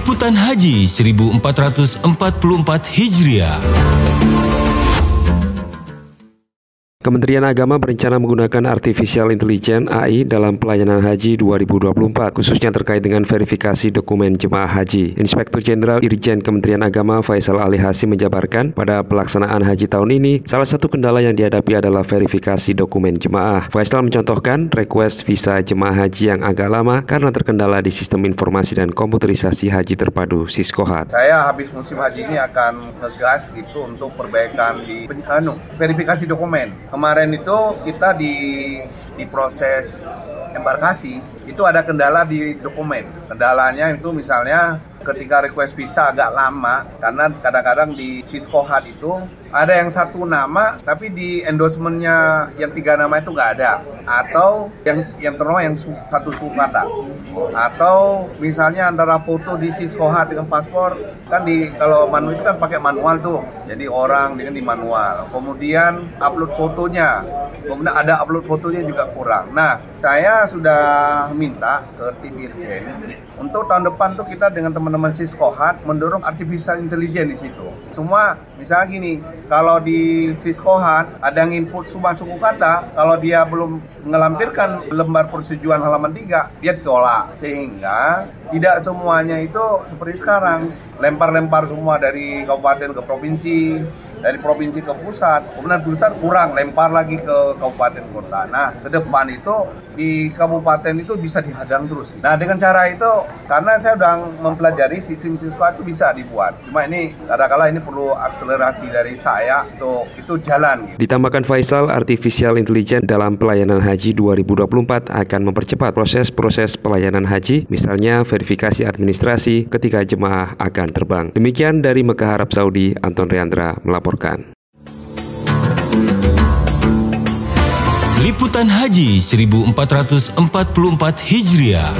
Liputan Haji 1444 Hijriah. Kementerian Agama berencana menggunakan Artificial Intelligence AI dalam pelayanan haji 2024, khususnya terkait dengan verifikasi dokumen jemaah haji. Inspektur Jenderal Irjen Kementerian Agama Faisal Ali Hasim menjabarkan, pada pelaksanaan haji tahun ini, salah satu kendala yang dihadapi adalah verifikasi dokumen jemaah. Faisal mencontohkan request visa jemaah haji yang agak lama karena terkendala di sistem informasi dan komputerisasi haji terpadu Siskohat. Saya habis musim haji ini akan ngegas gitu untuk perbaikan di verifikasi dokumen kemarin itu kita di di proses embarkasi itu ada kendala di dokumen. Kendalanya itu misalnya ketika request visa agak lama karena kadang-kadang di Siskohat itu ada yang satu nama tapi di endorsementnya yang tiga nama itu nggak ada atau yang yang terutama yang su, satu suku kata atau misalnya antara foto di Siskohat dengan paspor kan di kalau manual itu kan pakai manual tuh. Jadi orang dengan di manual. Kemudian upload fotonya. Kemudian ada upload fotonya juga kurang. Nah saya sudah minta ke tim Irjen untuk tahun depan tuh kita dengan teman-teman Siskohat mendorong artificial intelligence di situ. Semua misalnya gini, kalau di Siskohat ada yang input sumbang suku kata, kalau dia belum melampirkan lembar persetujuan halaman 3, dia tolak. Sehingga tidak semuanya itu seperti sekarang, lempar-lempar semua dari kabupaten ke provinsi, dari provinsi ke pusat, kemudian pusat kurang, lempar lagi ke kabupaten kota. Nah, ke depan itu di kabupaten itu bisa dihadang terus. Nah, dengan cara itu, karena saya sudah mempelajari sistem siswa itu bisa dibuat. Cuma ini, kadang-kala ini perlu akselerasi dari saya untuk itu jalan. Gitu. Ditambahkan Faisal, Artificial Intelligence dalam pelayanan haji 2024 akan mempercepat proses-proses pelayanan haji, misalnya verifikasi administrasi ketika jemaah akan terbang. Demikian dari Mekah Arab Saudi, Anton Riandra melaporkan melaporkan. Liputan Haji 1444 Hijriah.